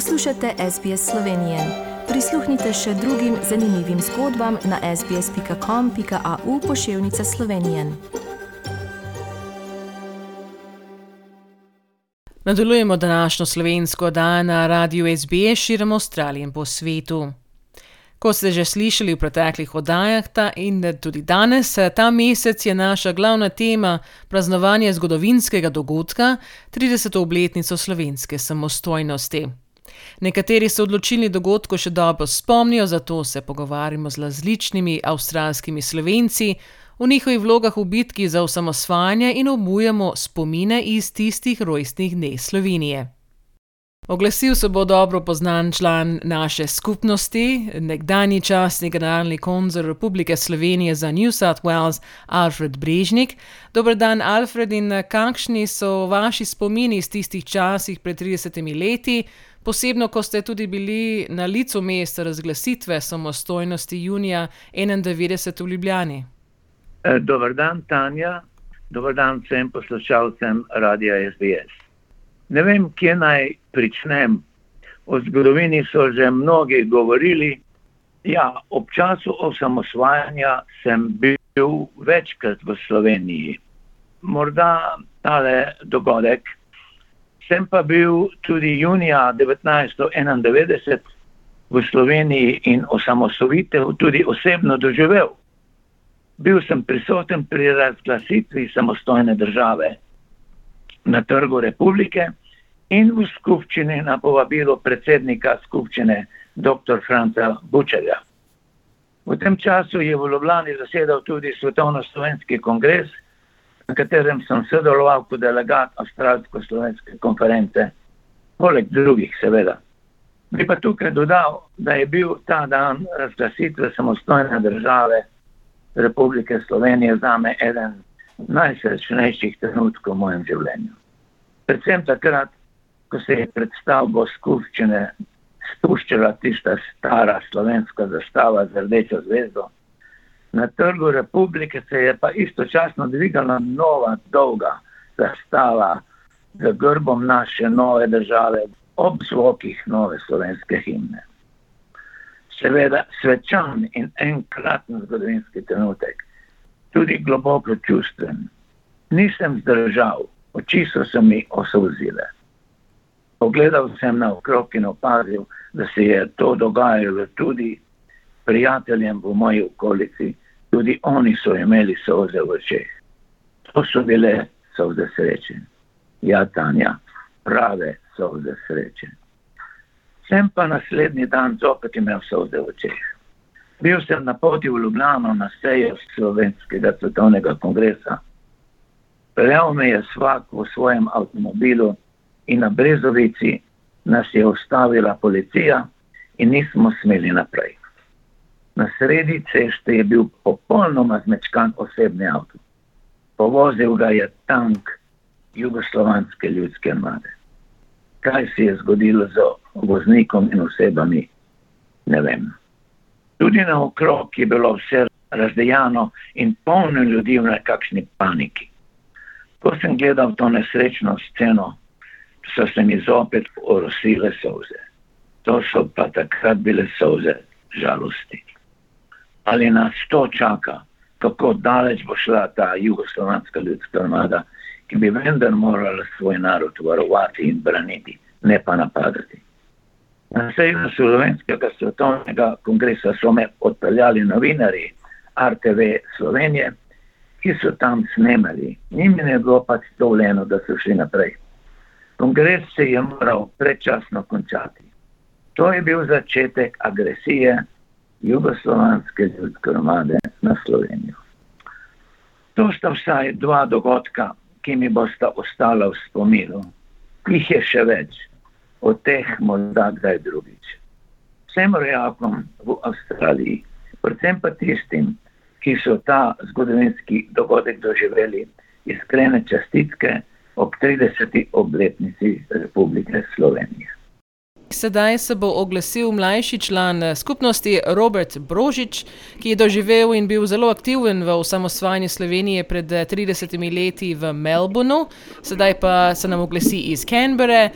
Poslušate SBS Slovenije. Prisluhnite še drugim zanimivim zgodbam na sbsp.com.au pošiljka Slovenije. Nadaljujemo današnjo slovensko oddajo na radiju SBS širom Avstralije in po svetu. Kot ste že slišali v preteklih oddajah, ta in tudi danes, ta mesec je naša glavna tema praznovanje zgodovinskega dogodka, 30. obletnico slovenske samostojnosti. Nekateri se odločilni dogodkov še dobro spomnijo, zato se pogovarjamo z različnimi avstralskimi slovenci o njihovih vlogah v bitki za osamosvajanje in obujamo spomine iz tistih rojstnih dni Slovenije. Oglasil se bo dobro poznan član naše skupnosti, nekdanji častni generalni konzul Republike Slovenije za New South Wales, Alfred Brežnik. Dobr dan, Alfred, in kakšni so vaši spomini iz tistih časih pred 30 leti, posebno ko ste tudi bili na licu mesta razglasitve samostojnosti junija 91 v Ljubljani? Dobr dan, Tanja. Dobr dan vsem poslušalcem Radia SBS. Ne vem, kje naj pričnem. O zgodovini so že mnogi govorili. Ja, ob času osamosvajanja sem bil večkrat v Sloveniji. Morda tale dogodek. Sem pa bil tudi junija 1991 v Sloveniji in osamosvojitev tudi osebno doživel. Bil sem prisoten pri razglasitvi samostojne države na trgu republike in v skupščini na povabilo predsednika skupščine dr. Franca Bučerja. V tem času je v Ljubljani zasedal tudi Svetovno-slovenski kongres, na katerem sem sodeloval kot delegat Avstralsko-slovenske konference, poleg drugih, seveda. Bi pa tukaj dodal, da je bil ta dan razglasitve samostojne države Republike Slovenije za me eden najsrečnejših trenutkov v mojem življenju. Predvsem takrat, ko se je predstavbo skupščine spuščala tista stara slovenska zastava z rdečo zvezdo. Na trgu republike se je pa istočasno dvigala nova, dolga zastava z grbom naše nove države ob zvokih nove slovenske himne. Seveda svečan in enkraten zgodovinski trenutek, tudi globoko čustven. Nisem zdržal, oči so se mi osovzile. Pogledal sem na okrog in opazil, da se je to dogajalo tudi prijateljem v moji okolici, tudi oni so imeli soze v očeh. To so bile soze sreče. Ja, Tanja, prave soze sreče. Sem pa naslednji dan zopet imel soze v očeh. Bil sem na poti v Ljubljano na sejo slovenskega svetovnega kongresa. Peljal me je vsak v svojem avtomobilu in na Brezovici nas je ustavila policija in nismo smeli naprej. Na sredi ceste je bil popolnoma zmečkan osebni avto. Povozil ga je tank jugoslovanske ljudske armade. Kaj se je zgodilo z voznikom in osebami, ne vem. Tudi na okrog je bilo vse razdejano in polno ljudi v nekakšni paniki. Ko sem gledal to nesrečno sceno, so se mi zopet orosile soze. To so pa takrat bile soze žalosti. Ali nas to čaka, kako daleč bo šla ta jugoslovanska ljudska armada, ki bi vendar morala svoj narod varovati in braniti, ne pa napadati. Na seju Slovenskega svetovnega kongresa so me odpeljali novinari RTV Slovenije, ki so tam snemali. Njim je bilo pač dovoljeno, da so šli naprej. Kongres se je moral predčasno končati. To je bil začetek agresije jugoslovanske ljudske armade na Slovenijo. To sta vsaj dva dogodka, ki mi bosta ostala v spominu, jih je še več, od teh morda kdaj drugič. Vsem rojakom v Avstraliji, predvsem pa tistim, ki so ta zgodovinski dogodek doživeli, iskrene čestitke ob 30. obletnici Republike Slovenije. Sedaj se bo oglasil mlajši član eh, skupnosti Robert Brožič, ki je doživel in bil zelo aktiven v osamosvajanju Slovenije pred 30 eh, leti v Melbournu, sedaj pa se nam oglasi iz Canberre.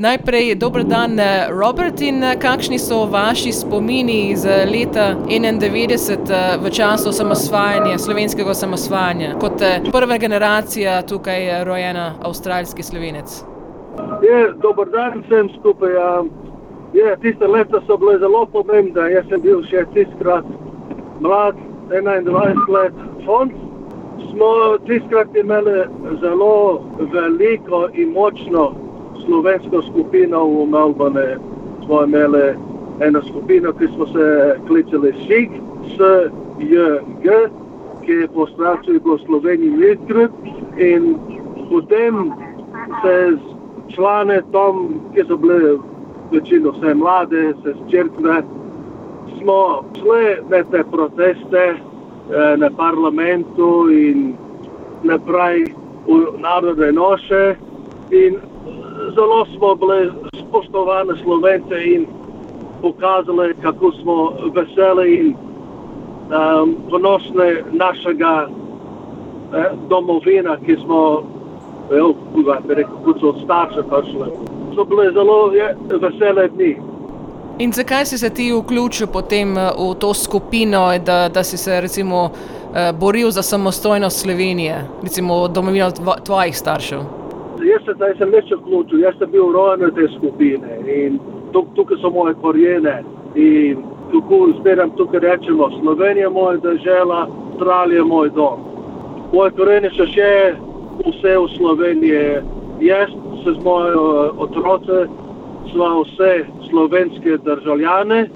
Najprej, dober dan, eh, Robert, in eh, kakšni so vaši spomini iz eh, leta 91 v času samosvajanja, slovenskega samosvajanja, kot prva generacija tukaj rojena avstralski slovenec? Je, dober dan, vsem skupaj. Ja. Je, tiste leta so bile zelo pomembne. Jaz sem bil še tistkrat mlad, 21 let, fond. Smo tistkrat imeli zelo veliko in močno slovensko skupino v Melbourne. Smo imeli eno skupino, ki smo se klicali SIG, SJG, ki je po straci bil Sloveniji Midgrid in potem se člane tam, ki so bili večino vse mlade, se zčrkne, smo šli na te proteste eh, na parlamentu in naprej v narodne noše in zelo smo bili spoštovani Slovence in pokazali, kako smo veseli in um, ponosni našega eh, domovina, ki smo, kot so od starša prišli. So bili zelo je, vesele dni. In zakaj si se ti vključil potem eh, v to skupino, da, da si se recimo eh, boril za samostojnost Slovenije, recimo domovino tvojih staršev? Jaz se zdaj sem več vključil, jaz sem bil rojen v te skupine in tukaj so moje korijene. In tukaj zbiramo, tukaj rečemo, Slovenija je moja država, Avstralija je moj dom. Moje korijene so še vse v Sloveniji. Jaz se z mojo otroce sva vse slovenske državljane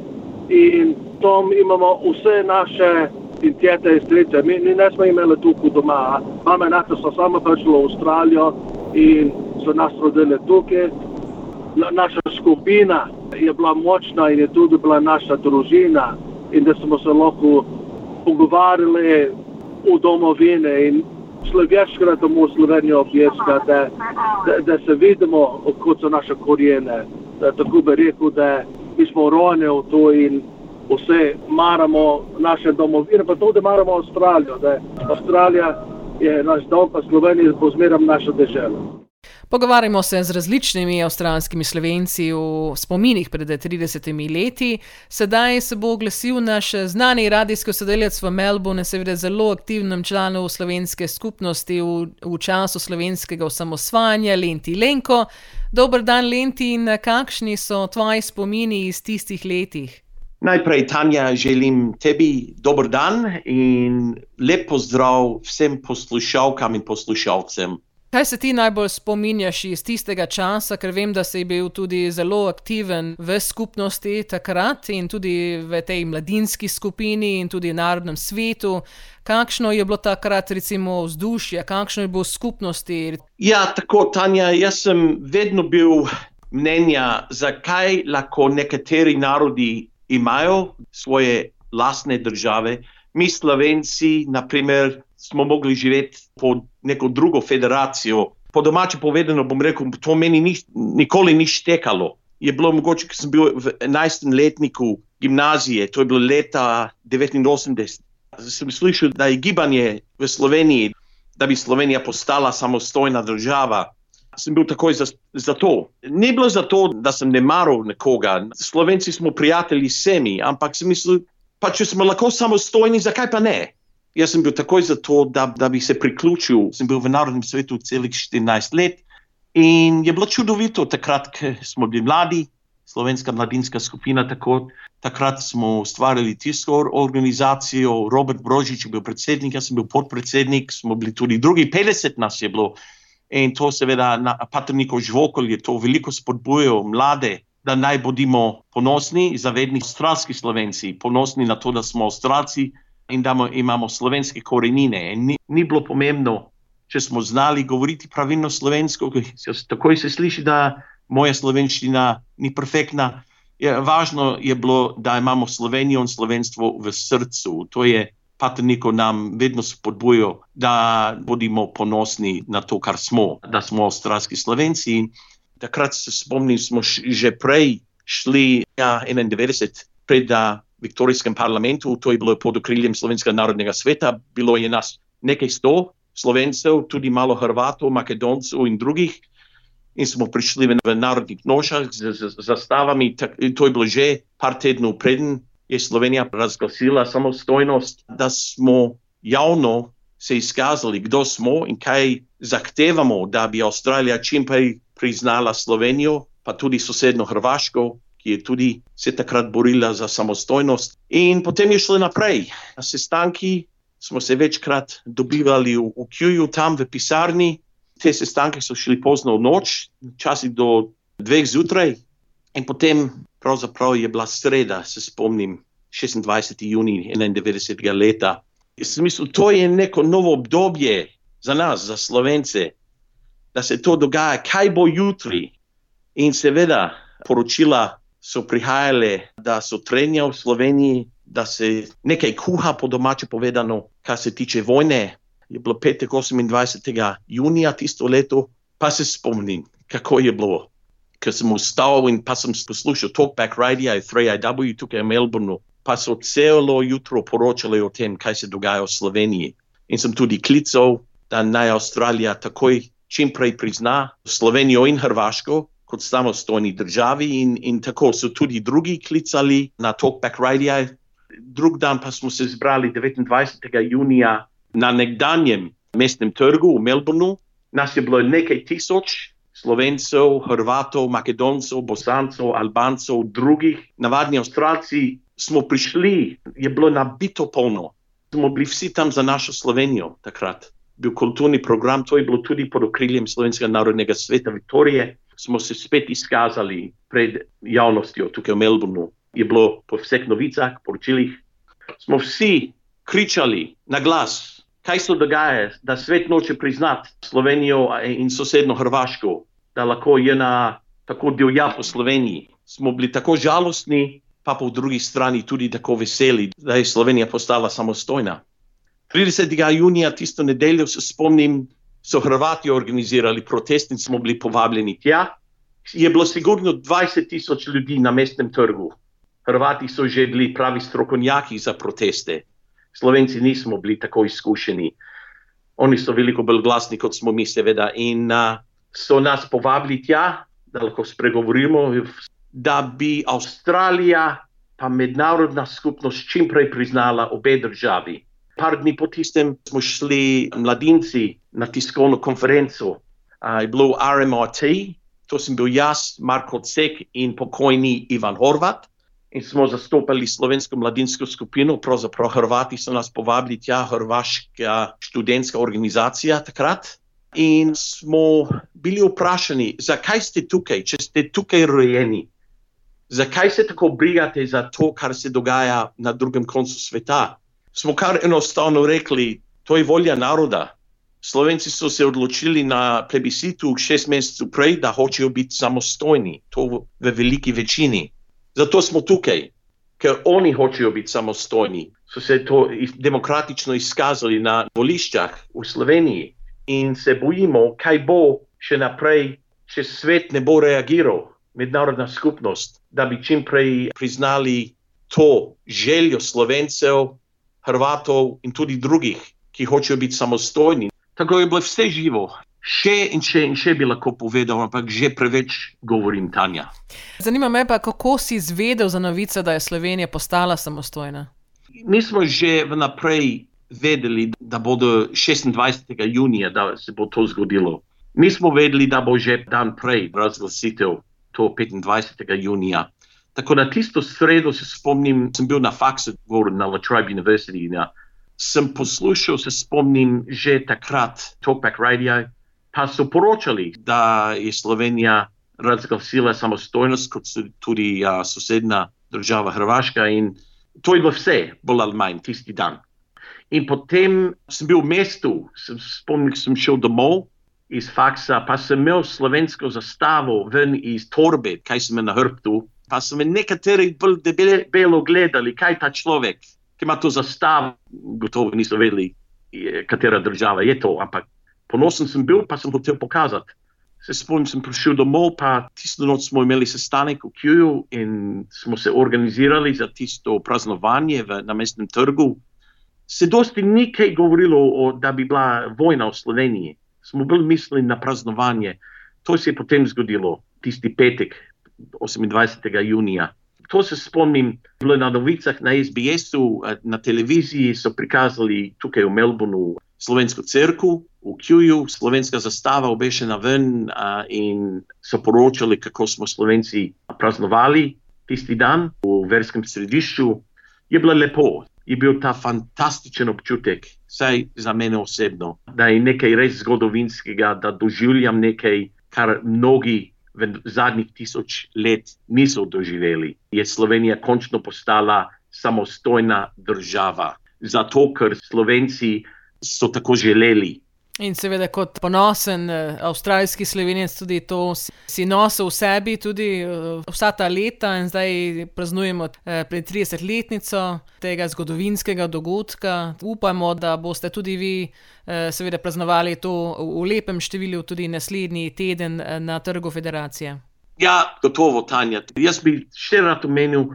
in tam imamo vse naše in tete in strice. Mi, mi ne smo imeli tukaj doma. Mama in ata so samo prišli v Avstralijo in so nas rodili tukaj. Na, naša skupina je bila močna in je tudi bila naša družina in da smo se lahko pogovarjali v domovine in večkrat v Slovenijo objeska, da, da, da se vidimo, kot so naše korijene. Da, tako bi rekel, da mi smo rojeni v to in vse maramo naše domovine, pa tudi maramo Avstralijo. Da Avstralija je naš dom, pa Slovenija bo zmeraj naša država. Pogovarjamo se z različnimi avstralskimi slovenci v spominih pred 30 leti. Sedaj se bo oglasil naš znani radijski sodelavec v Melbourne, seveda zelo aktivnem članu slovenske skupnosti v, v času slovenskega osamosvajanja, Lenti Lenko. Dober dan, Lenti, in kakšni so tvoji spomini iz tistih letih? Najprej, Tanja, želim tebi dober dan in lep pozdrav vsem poslušalkam in poslušalcem. Kaj se ti najbolj spominjaš iz tistega časa, ker vem, da si bil tudi zelo aktiven v skupnosti takrat in tudi v tej mladinski skupini in tudi v narodnem svetu? Kakšno je bilo takrat, recimo, vzdušje, kakšno je bilo skupnosti? Ja, tako, Tanja, jaz sem vedno bil mnenja, zakaj lahko nekateri narodi imajo svoje lastne države. Mi, Slovenci, naprimer, smo mogli živeti pod neko drugo federacijo. Po domače povedano, bom rekel, to meni ni, nikoli ni štekalo. Je bilo mogoče, ko sem bil v 11. letniku gimnazije, to je bilo leta 89. Sem slišal, da je gibanje v Sloveniji, da bi Slovenija postala samostojna država sem bil takoj za, za to. Ni bilo zato, da sem ne maral nekoga. Slovenci smo prijatelji vsemi, ampak sem mislil, pa če smo lahko samostojni, zakaj pa ne? Jaz sem bil takoj za to, da, da bi se priključil. Sem bil v narodnem svetu celih 14 let in je bilo čudovito, takrat, ko smo bili mladi, slovenska mladinska skupina. Tako, takrat smo ustvarili tisto organizacijo, Robert Brožič je bil predsednik, jaz sem bil podpredsednik, smo bili tudi drugi, 50 nas je bilo. In to seveda na Patrnikov žvokol je to veliko spodbujalo mlade, da naj bodimo ponosni, zavedni avstralski slovenci, ponosni na to, da smo avstralci in da imamo slovenske korenine. Ni, ni bilo pomembno, če smo znali govoriti pravilno slovensko, takoj se sliši, da moja slovenščina ni perfektna. Je, važno je bilo, da imamo Slovenijo in slovenstvo v srcu. To je Patrniko nam vedno spodbujajo, da bodimo ponosni na to, kar smo, da smo avstralski slovenci. Takrat se spomnim, smo že prej šli ja, 91 pred Viktorijskem parlamentu, to je bilo pod okriljem Slovenskega narodnega sveta, bilo je nas nekaj sto slovencev, tudi malo Hrvatov, Makedoncev in drugih. in smo prišli v narodnih nošah z, z, z zastavami. Tak, to je bilo že par tednov preden je Slovenija razglasila samostojnost, da smo javno se izkazali, kdo smo in kaj zahtevamo, da bi Avstralija čim prej priznala Slovenijo, pa tudi sosedno Hrvaško, ki je tudi se takrat borila za samostojnost. In potem je šlo naprej. Na sestanki smo se večkrat dobivali v, v Kjuju, tam v pisarni. Te sestanke so šli pozno v noč, časi do dveh zjutraj, in potem pravzaprav je bila sreda, se spomnim, 26. juni 91. leta. Smislu, to je neko novo obdobje za nas, za slovence, da se to dogaja, kaj bo jutri. In seveda, poročila so prihajale, da so trenja v Sloveniji, da se nekaj kuha, po domače povedano, kar se tiče vojne. Je bilo petek 28. junija tisto leto, pa se spomnim, kako je bilo. Ker sem vstal in pa sem poslušal Talkback Radio, 3IW, tukaj v Melbourneu, pa so celo jutro poročali o tem, kaj se dogaja v Sloveniji. In sem tudi klical, da naj Avstralija takoj čim prej prizna Slovenijo in Hrvaško kot samostojni državi, in, in tako so tudi drugi klicali na Talkback Radio. Drug dan pa smo se zbrali 29. junija na nekdanjem mestnem trgu v Melbourneu. Nas je bilo nekaj tisoč, Slovencev, Hrvatov, Makedoncev, Bosancev, Albancev, drugih. Navadni Avstralci smo prišli, je bilo nabito polno. Smo bili vsi tam za našo Slovenijo takrat. Bil kulturni program, to je bilo tudi pod okriljem Slovenskega narodnega sveta Viktorije. Smo se spet izkazali pred javnostjo tukaj v Melbourneu. Je bilo po vseh novicah, poročilih. Smo vsi kričali na glas, kaj se dogaja, da svet noče priznati Slovenijo in sosedno Hrvaško, da lahko je na tako divja po Sloveniji. Smo bili tako žalostni, pa po drugi strani tudi tako veseli, da je Slovenija postala samostojna. 30. junija, tisto nedeljo, se spomnim, so Hrvati organizirali protest in smo bili povabljeni tja. Je bilo sigurno 20 tisoč ljudi na mestnem trgu. Hrvati so že bili pravi strokovnjaki za proteste. Slovenci nismo bili tako izkušeni. Oni so veliko bolj glasni kot smo mi, seveda, in uh, so nas povabili tja, da lahko spregovorimo da bi Avstralija pa mednarodna skupnost čim prej priznala obe državi. Par dni po tistem smo šli mladinci na tiskovno konferenco, uh, je bilo RMRT, to sem bil jaz, Marko Cek in pokojni Ivan Horvat. In smo zastopali slovensko mladinsko skupino, pravzaprav Hrvati so nas povabili tja, Hrvaška študentska organizacija takrat. In smo bili vprašani, zakaj ste tukaj, če ste tukaj rojeni, zakaj se tako brigate za to, kar se dogaja na drugem koncu sveta? Smo kar enostavno rekli, to je volja naroda. Slovenci so se odločili na plebiscitu šest mesecev prej, da hočejo biti samostojni, to v, veliki večini. Zato smo tukaj, ker oni hočejo biti samostojni. So se to demokratično izkazali na voliščah v Sloveniji in se bojimo, kaj bo še naprej, če svet ne bo reagiral mednarodna skupnost, da bi čim prej priznali to željo slovencev, Hrvatov in tudi drugih, ki hočejo biti samostojni. Tako je bilo vse živo. Še in še in še bi lahko povedal, ampak že preveč govorim, Tanja. Zanima me pa, kako si izvedel za novico, da je Slovenija postala samostojna. Mi smo že vnaprej vedeli, da bodo 26. junija, da se bo to zgodilo. Mi smo vedeli, da bo že dan prej razglasitev to 25. junija. Tako na tisto sredo se spomnim, sem bil na faksu na La Trobe University. Na, sem poslušal, se spomnim, že takrat Talkback Radio, pa so poročali, da je Slovenija razglasila samostojnost, kot tudi uh, sosedna država Hrvaška. In to je bilo vse, bolj ali manj, tisti dan. In potem sem bil v mestu, sem spomnil, sem šel domov iz faksa, pa sem imel slovensko zastavo ven iz torbe, kaj sem na hrbtu. Pa so me nekateri bolj debelo gledali, kaj ta človek, ki ima to zastavo, gotovo niso vedeli, katera država je to, ampak ponosen sem bil, pa sem hotel pokazati. Se spomnim, sem prišel domov, pa tisto noč smo imeli sestanek v Kjuju in smo se organizirali za tisto praznovanje v, na mestnem trgu. Se dosti ni kaj govorilo, o, da bi bila vojna v Sloveniji smo bolj mislili na praznovanje. To se je potem zgodilo, tisti petek, 28. junija. To se spomnim, bilo na novicah na SBS-u, na televiziji so prikazali tukaj v Melbourneu slovensko crkvu, v Kjuju, slovenska zastava obešena ven a, in so poročali, kako smo Slovenci praznovali tisti dan v verskem središču. Je bilo lepo, je bil ta fantastičen občutek, vsaj za mene osebno, da je nekaj res zgodovinskega, da doživljam nekaj, kar mnogi v zadnjih tisoč let niso doživeli. Je Slovenija končno postala samostojna država, zato ker Slovenci so tako želeli. In seveda, kot ponosen uh, avstralski slovenec, tudi to si nosil v sebi, tudi uh, vsa ta leta, in zdaj praznujemo uh, pred 30-letnico tega zgodovinskega dogodka. Upamo, da boste tudi vi, seveda, praznovali to v lepem številu, tudi naslednji teden na Trgu Federacije. Ja, gotovo, Tanja. Jaz bi še rad omenil,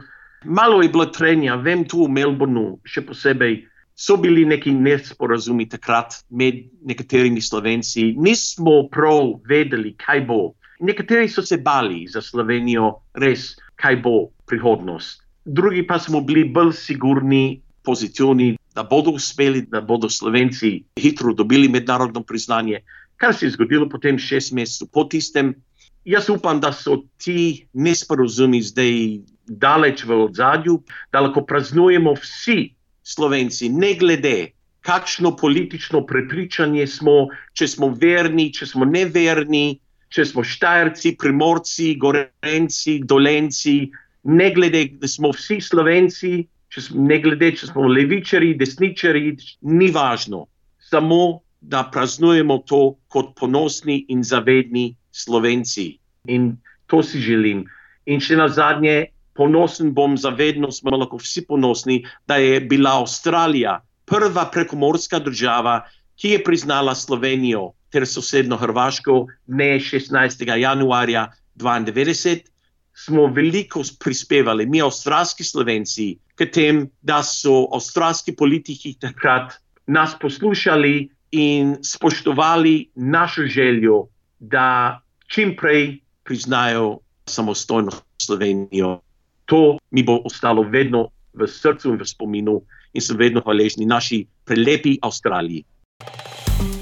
malo je bilo trenja, vem tu v Melbourneu, še posebej so bili neki nesporazumi takrat med nekaterimi slovenci, nismo prav vedeli, kaj bo. Nekateri so se bali za Slovenijo, res, kaj bo prihodnost. Drugi pa smo bili bolj sigurni pozicioni, da bodo uspeli, da bodo Slovenci hitro dobili mednarodno priznanje, kar se je zgodilo potem šest mesecev po tistem. Jaz upam, da so ti nesporazumi zdaj daleč v ozadju, da lahko praznujemo vsi Slovenci, ne glede, kakšno politično prepričanje smo, če smo verni, če smo neverni, če smo štajerci, primorci, gorenci, dolenci, ne glede, da smo vsi Slovenci, če smo, ne glede, če smo levičari, desničari, ni važno. Samo da praznujemo to kot ponosni in zavedni Slovenci. In to si želim. In še na zadnje, ponosen bom, zavedno smo lahko vsi ponosni, da je bila Avstralija prva prekomorska država, ki je priznala Slovenijo ter sosedno Hrvaško dne 16. januarja 1992. Smo veliko prispevali, mi, avstralski slovenci, k tem, da so avstralski politiki takrat nas poslušali in spoštovali našo željo, da čim prej priznajo samostojno Slovenijo to mi bo ostalo vedno v srcu in v spominu, in sem vedno hvaležni naši prelepi Avstraliji.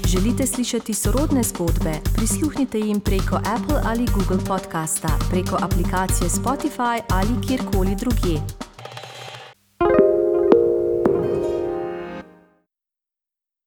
Želite slišati sorodne zgodbe? Prisluhnite jim preko Apple ali Google podcasta, preko aplikacije Spotify ali kjerkoli drugje.